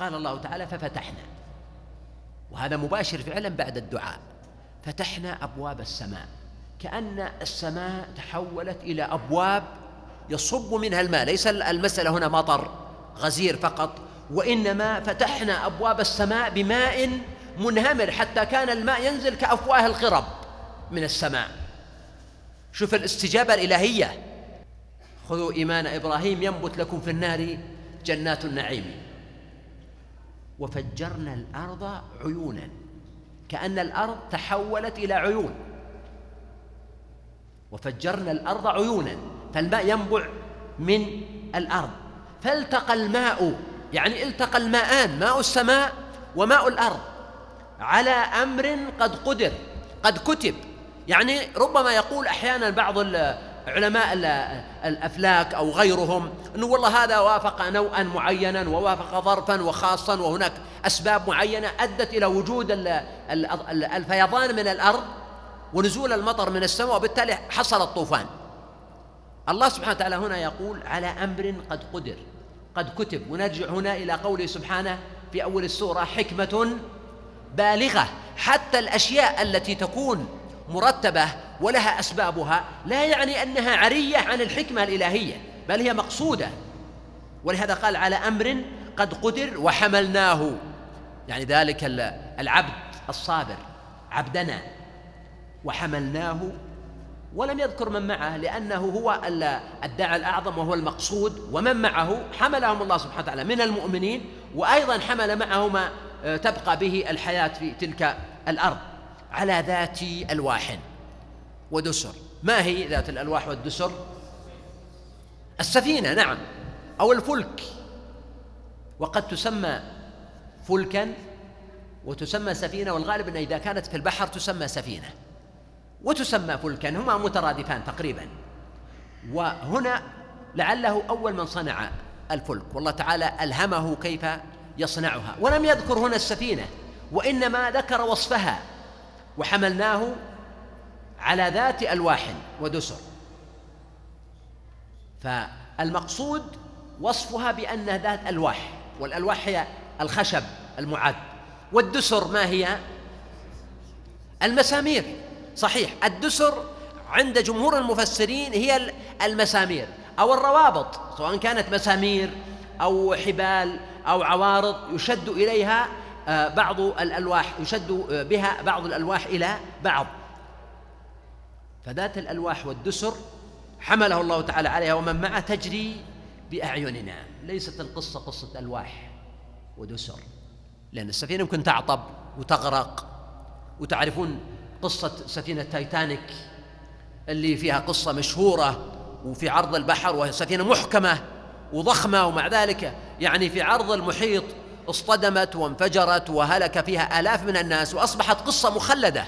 قال الله تعالى ففتحنا. وهذا مباشر فعلا بعد الدعاء. فتحنا أبواب السماء. كأن السماء تحولت إلى أبواب يصب منها الماء. ليس المسألة هنا مطر غزير فقط وإنما فتحنا أبواب السماء بماء منهمر. حتى كان الماء ينزل كأفواه القرب من السماء. شوف الاستجابة الإلهية. خذوا إيمان إبراهيم ينبت لكم في النار جنات النعيم. وفجرنا الأرض عيونا كأن الأرض تحولت إلى عيون. وفجرنا الأرض عيونا فالماء ينبع من الأرض. فالتقى الماء يعني التقى الماءان ماء السماء وماء الأرض على أمر قد قدر قد كتب. يعني ربما يقول أحيانا بعض علماء الأفلاك أو غيرهم أنه والله هذا وافق نوعا معينا ووافق ظرفا وخاصا وهناك أسباب معينة أدت إلى وجود الفيضان من الأرض ونزول المطر من السماء وبالتالي حصل الطوفان. الله سبحانه وتعالى هنا يقول على أمر قد قدر قد كتب. ونرجع هنا إلى قوله سبحانه في أول السورة حكمة بالغة. حتى الأشياء التي تكون مرتبة ولها أسبابها لا يعني أنها عرية عن الحكمة الإلهية بل هي مقصودة. ولهذا قال على أمر قد قدر وحملناه. يعني ذلك العبد الصابر عبدنا. وحملناه ولم يذكر من معه لأنه هو الداعي الأعظم وهو المقصود. ومن معه؟ حملهم الله سبحانه وتعالى. من المؤمنين وأيضا حمل معه ما تبقى به الحياة في تلك الأرض. على ذات ألواح ودسر. ما هي ذات الألواح والدسر؟ السفينة نعم أو الفلك. وقد تسمى فلكا وتسمى سفينة والغالب أن إذا كانت في البحر تسمى سفينة. وتسمى فلكا هما مترادفان تقريبا. وهنا لعله أول من صنع الفلك. والله تعالى ألهمه كيف يصنعها. ولم يذكر هنا السفينة وإنما ذكر وصفها. وحملناه على ذات ألواح ودسر. فالمقصود وصفها بأنها ذات ألواح والألواح هي الخشب المعد. والدسر ما هي؟ المسامير. صحيح الدسر عند جمهور المفسرين هي المسامير أو الروابط سواء كانت مسامير أو حبال أو عوارض يشد إليها بعض الألواح يشد بها بعض الألواح إلى بعض. فذات الألواح والدسر حمله الله تعالى عليها ومن معه تجري بأعيننا. ليست القصة قصة ألواح ودسر لأن السفينة يمكن تعطب وتغرق. وتعرفون قصة سفينة تايتانيك اللي فيها قصة مشهورة وفي عرض البحر وهي سفينة محكمة وضخمة ومع ذلك يعني في عرض المحيط اصطدمت وانفجرت وهلك فيها آلاف من الناس وأصبحت قصة مخلدة.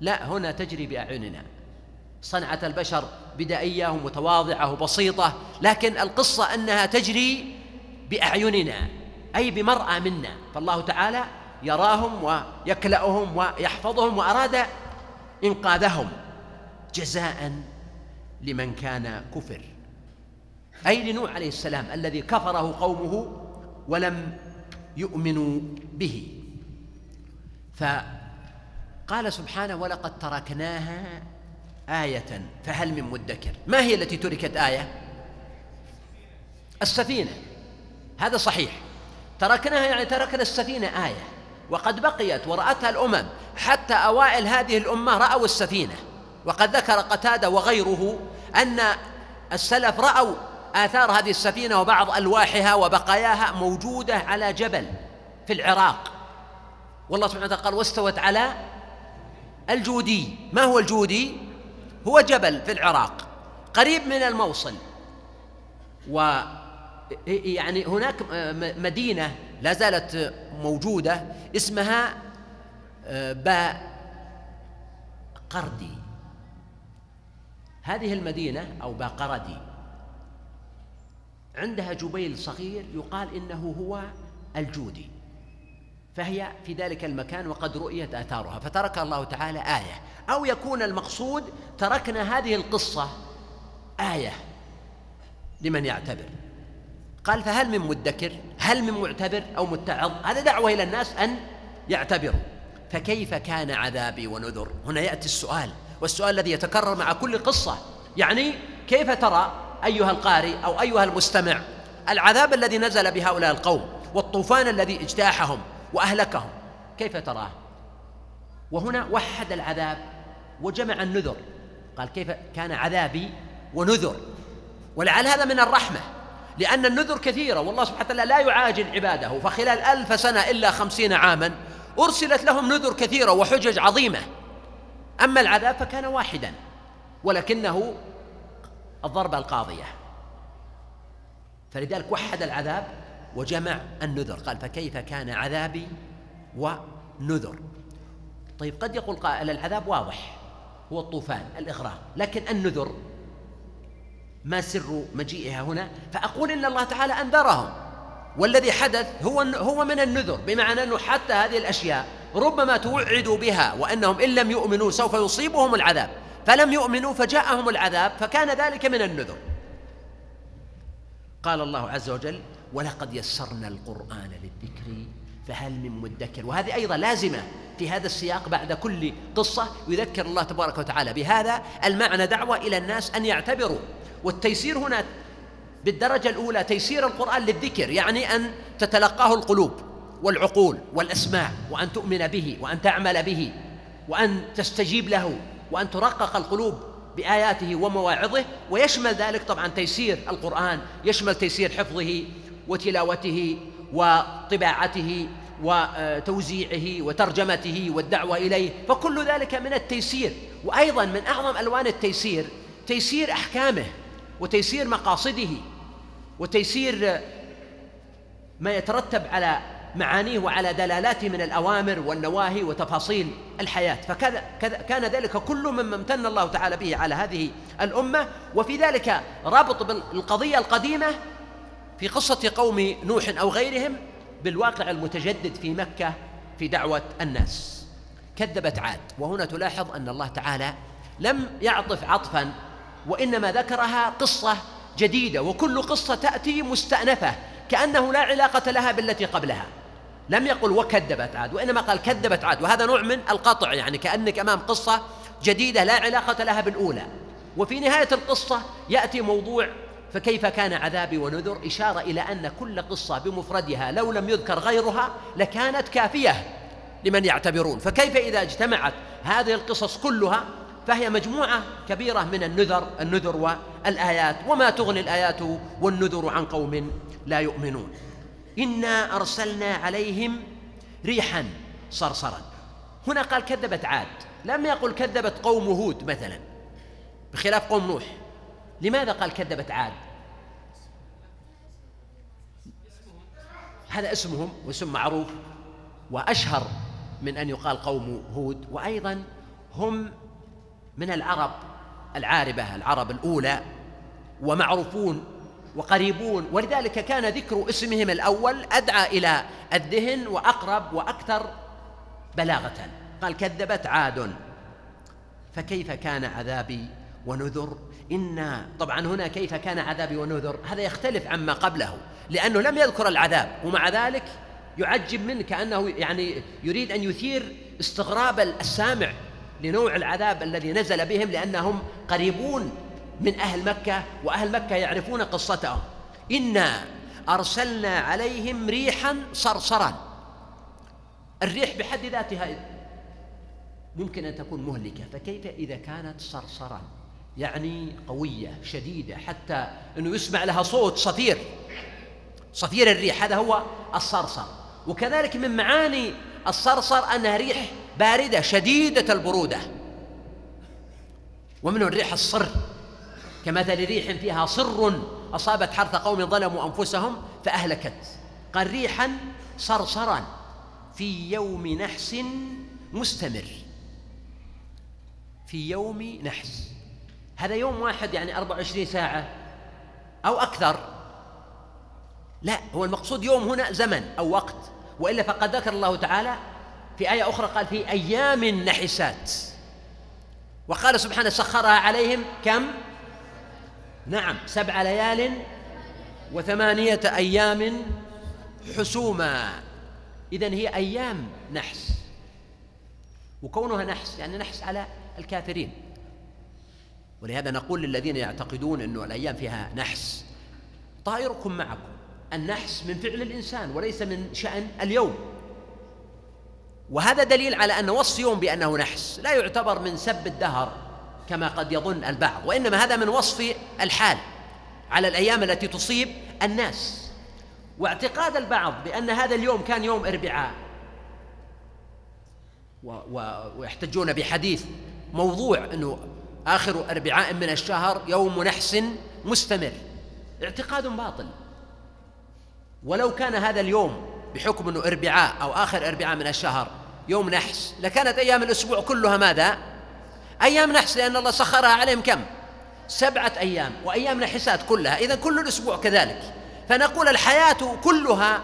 لا هنا تجري بأعيننا. صنعة البشر بدائية ومتواضعة وبسيطة لكن القصة أنها تجري بأعيننا أي بمرأى منا. فالله تعالى يراهم ويكلأهم ويحفظهم وأراد إنقاذهم. جزاء لمن كان كفر. أي لنوح عليه السلام الذي كفره قومه ولم يؤمنوا به. ف قال سبحانه ولقد تركناها آية فهل من مدكر؟ ما هي التي تركت آية؟ السفينة. هذا صحيح. تركناها يعني تركنا السفينة آية. وقد بقيت ورأتها الأمم. حتى أوائل هذه الأمة رأوا السفينة. وقد ذكر قتادة وغيره أن السلف رأوا آثار هذه السفينة وبعض ألواحها وبقاياها موجودة على جبل في العراق. والله سبحانه وتعالى قال واستوت على الجودي. ما هو الجودي؟ هو جبل في العراق قريب من الموصل. و يعني هناك مدينة لا زالت موجودة اسمها آه، باء قردي. هذه المدينة أو باقردي عندها جبيل صغير يقال إنه هو الجودي فهي في ذلك المكان وقد رؤيت آثارها فترك الله تعالى آية أو يكون المقصود تركنا هذه القصة آية لمن يعتبر. قال فهل من مدكر؟ هل من معتبر أو متعظ؟ هذا دعوة إلى الناس أن يعتبروا. فكيف كان عذابي ونذر؟ هنا يأتي السؤال والسؤال الذي يتكرر مع كل قصة يعني كيف ترى؟ أيها القارئ أو أيها المستمع العذاب الذي نزل بهؤلاء القوم والطوفان الذي اجتاحهم وأهلكهم كيف تراه؟ وهنا وحد العذاب وجمع النذر. قال كيف كان عذابي ونذر؟ ولعل هذا من الرحمة لأن النذر كثيرة والله سبحانه وتعالى لا يعاجل عباده فخلال ألف سنة إلا خمسين عاما أرسلت لهم نذر كثيرة وحجج عظيمة. أما العذاب فكان واحدا ولكنه الضربة القاضية. فلذلك وحد العذاب وجمع النذر. قال فكيف كان عذابي ونذر؟ طيب قد يقول قائل العذاب واضح هو الطوفان الإغراق لكن النذر ما سر مجيئها هنا؟ فأقول إن الله تعالى أنذرهم. والذي حدث هو هو من النذر بمعنى أنه حتى هذه الأشياء ربما توعدوا بها وأنهم إن لم يؤمنوا سوف يصيبهم العذاب. فلم يؤمنوا فجاءهم العذاب فكان ذلك من النذر. قال الله عز وجل ولقد يسرنا القرآن للذكر فهل من مدكر. وهذه أيضا لازمة في هذا السياق بعد كل قصة يذكر الله تبارك وتعالى. بهذا المعنى دعوة إلى الناس أن يعتبروا. والتيسير هنا بالدرجة الأولى تيسير القرآن للذكر يعني أن تتلقاه القلوب والعقول والأسماع وأن تؤمن به وأن تعمل به وأن تستجيب له. وأن ترقق القلوب بآياته ومواعظه ويشمل ذلك طبعا تيسير القرآن يشمل تيسير حفظه وتلاوته وطباعته وتوزيعه وترجمته والدعوة إليه. فكل ذلك من التيسير. وأيضا من أعظم ألوان التيسير تيسير أحكامه وتيسير مقاصده وتيسير ما يترتب على معانيه وعلى دلالاته من الأوامر والنواهي وتفاصيل الحياة. فكذا كان ذلك كل مما امتن الله تعالى به على هذه الأمة. وفي ذلك رابط بالقضية القديمة في قصة قوم نوح أو غيرهم بالواقع المتجدد في مكة في دعوة الناس. كذبت عاد. وهنا تلاحظ أن الله تعالى لم يعطف عطفا وإنما ذكرها قصة جديدة. وكل قصة تأتي مستأنفة كأنه لا علاقة لها بالتي قبلها. لم يقل وكذبت عاد وإنما قال كذبت عاد وهذا نوع من القطع يعني كأنك أمام قصة جديدة لا علاقة لها بالأولى. وفي نهاية القصة يأتي موضوع فكيف كان عذابي ونذر إشارة إلى أن كل قصة بمفردها لو لم يذكر غيرها لكانت كافية لمن يعتبرون. فكيف إذا اجتمعت هذه القصص كلها فهي مجموعة كبيرة من النذر النذر والآيات وما تغني الآيات والنذر عن قوم لا يؤمنون. إنا أرسلنا عليهم ريحا صرصرا. هنا قال كذبت عاد. لم يقل كذبت قوم هود مثلا. بخلاف قوم نوح. لماذا قال كذبت عاد؟ هذا اسمهم واسم معروف وأشهر من أن يقال قوم هود. وأيضا هم من العرب العاربة العرب الأولى ومعروفون وقريبون. ولذلك كان ذكر اسمهم الأول أدعى إلى الذهن وأقرب وأكثر بلاغة. قال كذبت عاد. فكيف كان عذابي ونذر؟ إنا طبعا هنا كيف كان عذابي ونذر؟ هذا يختلف عما قبله لأنه لم يذكر العذاب ومع ذلك يعجب منه كأنه يعني يريد أن يثير استغراب السامع لنوع العذاب الذي نزل بهم لأنهم قريبون من أهل مكة وأهل مكة يعرفون قصتهم. إنا أرسلنا عليهم ريحا صرصرا. الريح بحد ذاتها ممكن أن تكون مهلكة فكيف إذا كانت صرصرا؟ يعني قوية شديدة حتى أنه يسمع لها صوت صفير. صفير الريح هذا هو الصرصر. وكذلك من معاني الصرصر أنها ريح باردة شديدة البرودة. ومنه الريح الصر. كمثل ريح فيها صر أصابت حرث قوم ظلموا أنفسهم فأهلكت. قال ريحا صرصرا في يوم نحس مستمر. في يوم نحس. هذا يوم واحد يعني 24 ساعة أو أكثر. لا هو المقصود يوم هنا زمن أو وقت. وإلا فقد ذكر الله تعالى في آية أخرى قال في أيام نحسات. وقال سبحانه سخرها عليهم كم؟ نعم سبع ليال وثمانية أيام حسوما. إذا هي أيام نحس. وكونها نحس يعني نحس على الكافرين. ولهذا نقول للذين يعتقدون أن الأيام فيها نحس. طائركم معكم. النحس من فعل الإنسان وليس من شأن اليوم. وهذا دليل على أن وصف يوم بأنه نحس. لا يعتبر من سب الدهر. كما قد يظن البعض وإنما هذا من وصف الحال على الأيام التي تصيب الناس. واعتقاد البعض بأن هذا اليوم كان يوم إربعاء ويحتجون بحديث موضوع أنه آخر أربعاء من الشهر يوم نحس مستمر. اعتقاد باطل. ولو كان هذا اليوم بحكم أنه أربعاء أو آخر أربعاء من الشهر يوم نحس لكانت أيام الأسبوع كلها ماذا؟ أيام نحس لأن الله سخرها عليهم كم؟ سبعة أيام وأيام نحسات كلها إذا كل الأسبوع كذلك. فنقول الحياة كلها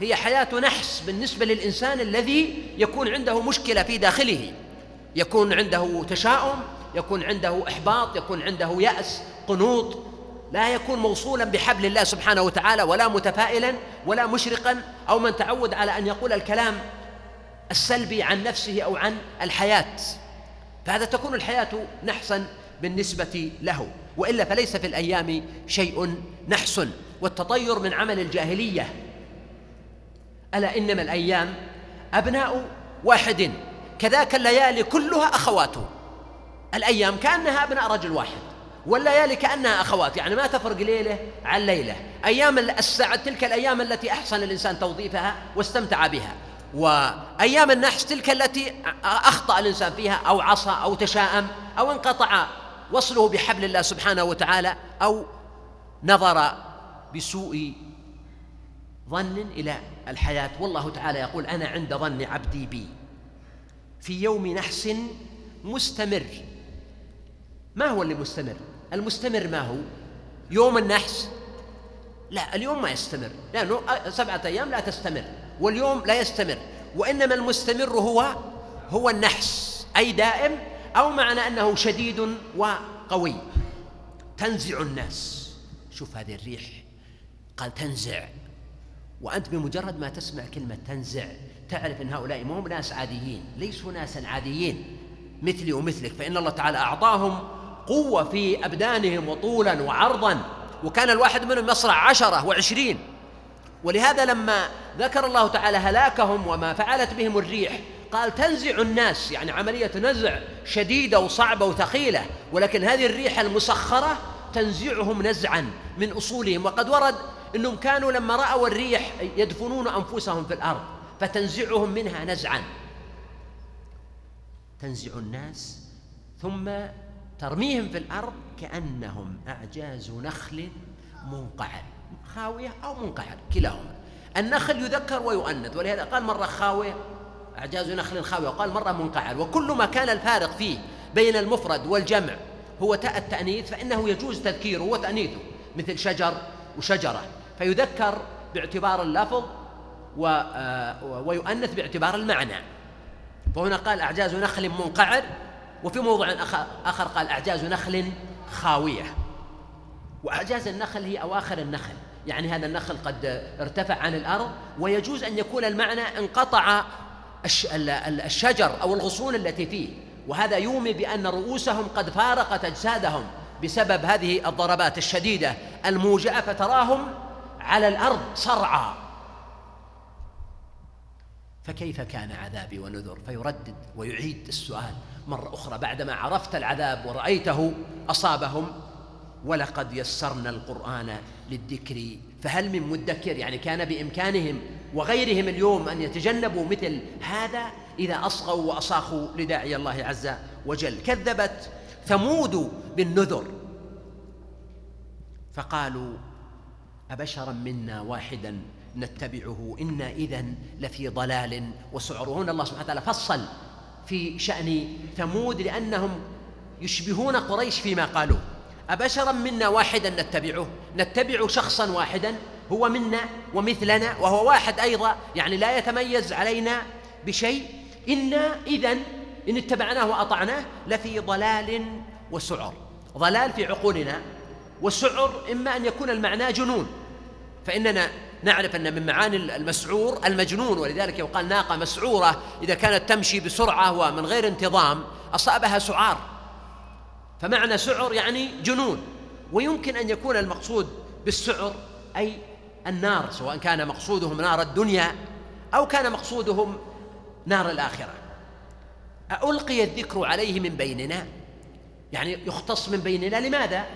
هي حياة نحس بالنسبة للإنسان الذي يكون عنده مشكلة في داخله. يكون عنده تشاؤم يكون عنده إحباط يكون عنده يأس قنوط. لا يكون موصولا بحبل الله سبحانه وتعالى ولا متفائلا ولا مشرقا أو من تعود على أن يقول الكلام السلبي عن نفسه أو عن الحياة. فهذا تكون الحياة نحسا بالنسبة له وإلا فليس في الأيام شيء نحس. والتطير من عمل الجاهلية ألا إنما الأيام أبناء واحد كذاك الليالي كلها أخواته الأيام كأنها أبناء رجل واحد والليالي كأنها أخوات يعني ما تفرق ليلة عن ليلة. أيام الساعة تلك الأيام التي أحسن الإنسان توظيفها واستمتع بها. وأيام النحس تلك التي أخطأ الإنسان فيها أو عصى أو تشاءم أو انقطع وصله بحبل الله سبحانه وتعالى أو نظر بسوء ظن إلى الحياة. والله تعالى يقول أنا عند ظن عبدي بي. في يوم نحس مستمر. ما هو اللي مستمر؟ المستمر ما هو؟ يوم النحس لا اليوم ما يستمر. لأنه سبعة أيام لا تستمر واليوم لا يستمر. وإنما المستمر هو هو النحس أي دائم أو معنى أنه شديد وقوي. تنزع الناس. شوف هذه الريح. قال تنزع. وأنت بمجرد ما تسمع كلمة تنزع تعرف أن هؤلاء ما هم ناس عاديين. ليسوا ناسا عاديين. مثلي ومثلك فإن الله تعالى أعطاهم قوة في أبدانهم وطولا وعرضا. وكان الواحد منهم يصرع عشرة وعشرين. ولهذا لما ذكر الله تعالى هلاكهم وما فعلت بهم الريح قال تنزع الناس يعني عملية نزع شديدة وصعبة وثقيلة ولكن هذه الريح المسخرة تنزعهم نزعا من أصولهم. وقد ورد أنهم كانوا لما رأوا الريح يدفنون أنفسهم في الأرض فتنزعهم منها نزعا. تنزع الناس ثم ترميهم في الأرض كأنهم أعجاز نخل منقعر خاوية أو منقعر كلاهما. النخل يذكر ويؤنث ولهذا قال مرة خاوية أعجاز نخل خاوية وقال مرة منقعر وكل ما كان الفارق فيه بين المفرد والجمع هو تاء التأنيث فإنه يجوز تذكيره وتأنيثه مثل شجر وشجرة. فيذكر باعتبار اللفظ آه، ويؤنث باعتبار المعنى. فهنا قال أعجاز نخل منقعر وفي موضع آخر قال أعجاز نخل خاوية. وأعجاز النخل هي أواخر النخل. يعني هذا النخل قد ارتفع عن الأرض ويجوز أن يكون المعنى انقطع الشجر أو الغصون التي فيه. وهذا يومي بأن رؤوسهم قد فارقت أجسادهم بسبب هذه الضربات الشديدة الموجعة فتراهم على الأرض صرعى. فكيف كان عذابي ونذر؟ فيردد ويعيد السؤال مرة أخرى. بعدما عرفت العذاب ورأيته أصابهم ولقد يسرنا القرآن للذكر. فهل من مدكر؟ يعني كان بإمكانهم وغيرهم اليوم أن يتجنبوا مثل هذا إذا أصغوا وأصاخوا لداعي الله عز وجل. كذبت ثمود بالنذر. فقالوا أبشرا منا واحدا نتبعه. إنا إذا لفي ضلال وسعر. وهنا الله سبحانه وتعالى فصل في شأن ثمود لأنهم يشبهون قريش فيما قالوا. أبشرا منا واحدا نتبعه. نتبع شخصا واحدا هو منا ومثلنا وهو واحد أيضا. يعني لا يتميز علينا بشيء. إنا إذا إن اتبعناه وأطعناه لفي ضلال وسعر. ضلال في عقولنا وسعر إما أن يكون المعنى جنون فإننا نعرف أن من معاني المسعور المجنون ولذلك يقال ناقة مسعورة إذا كانت تمشي بسرعة ومن غير انتظام أصابها سعار. فمعنى سعر يعني جنون ويمكن أن يكون المقصود بالسعر أي النار سواء كان مقصودهم نار الدنيا أو كان مقصودهم نار الآخرة. ألقي الذكر عليه من بيننا؟ يعني يختص من بيننا لماذا؟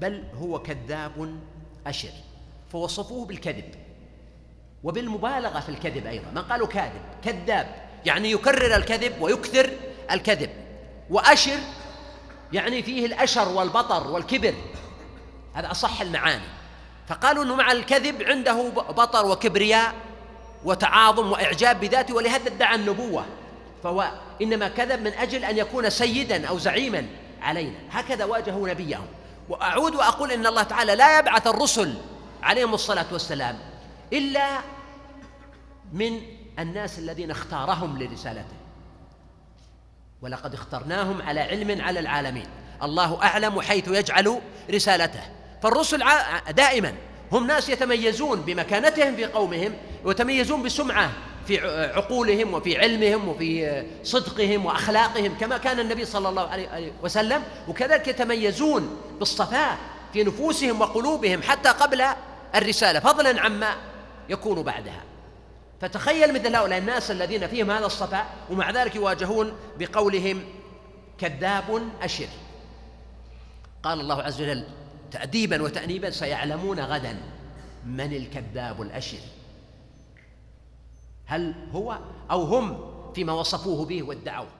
بل هو كذاب أشر. فوصفوه بالكذب وبالمبالغة في الكذب أيضا. ما قالوا كاذب؟ كذاب. يعني يكرر الكذب ويكثر الكذب. وأشر يعني فيه الأشر والبطر والكبر. هذا أصح المعاني. فقالوا أنه مع الكذب عنده بطر وكبرياء وتعاظم وإعجاب بذاته ولهذا ادعى النبوة. فهو إنما كذب من أجل أن يكون سيدا أو زعيما علينا. هكذا واجهوا نبيهم. وأعود وأقول إن الله تعالى لا يبعث الرسل عليهم الصلاة والسلام إلا من الناس الذين اختارهم لرسالته. ولقد اخترناهم على علم على العالمين. الله أعلم حيث يجعل رسالته. فالرسل دائما هم ناس يتميزون بمكانتهم في قومهم ويتميزون بسمعة في عقولهم وفي علمهم وفي صدقهم وأخلاقهم كما كان النبي صلى الله عليه وسلم. وكذلك يتميزون بالصفاء في نفوسهم وقلوبهم حتى قبل الرسالة فضلا عما يكون بعدها. فتخيل مثل هؤلاء الناس الذين فيهم هذا الصفاء ومع ذلك يواجهون بقولهم كذاب أشر. قال الله عز وجل تأديبا وتأنيبا سيعلمون غدا من الكذاب الأشر. هل هو أو هم فيما وصفوه به وادعوه؟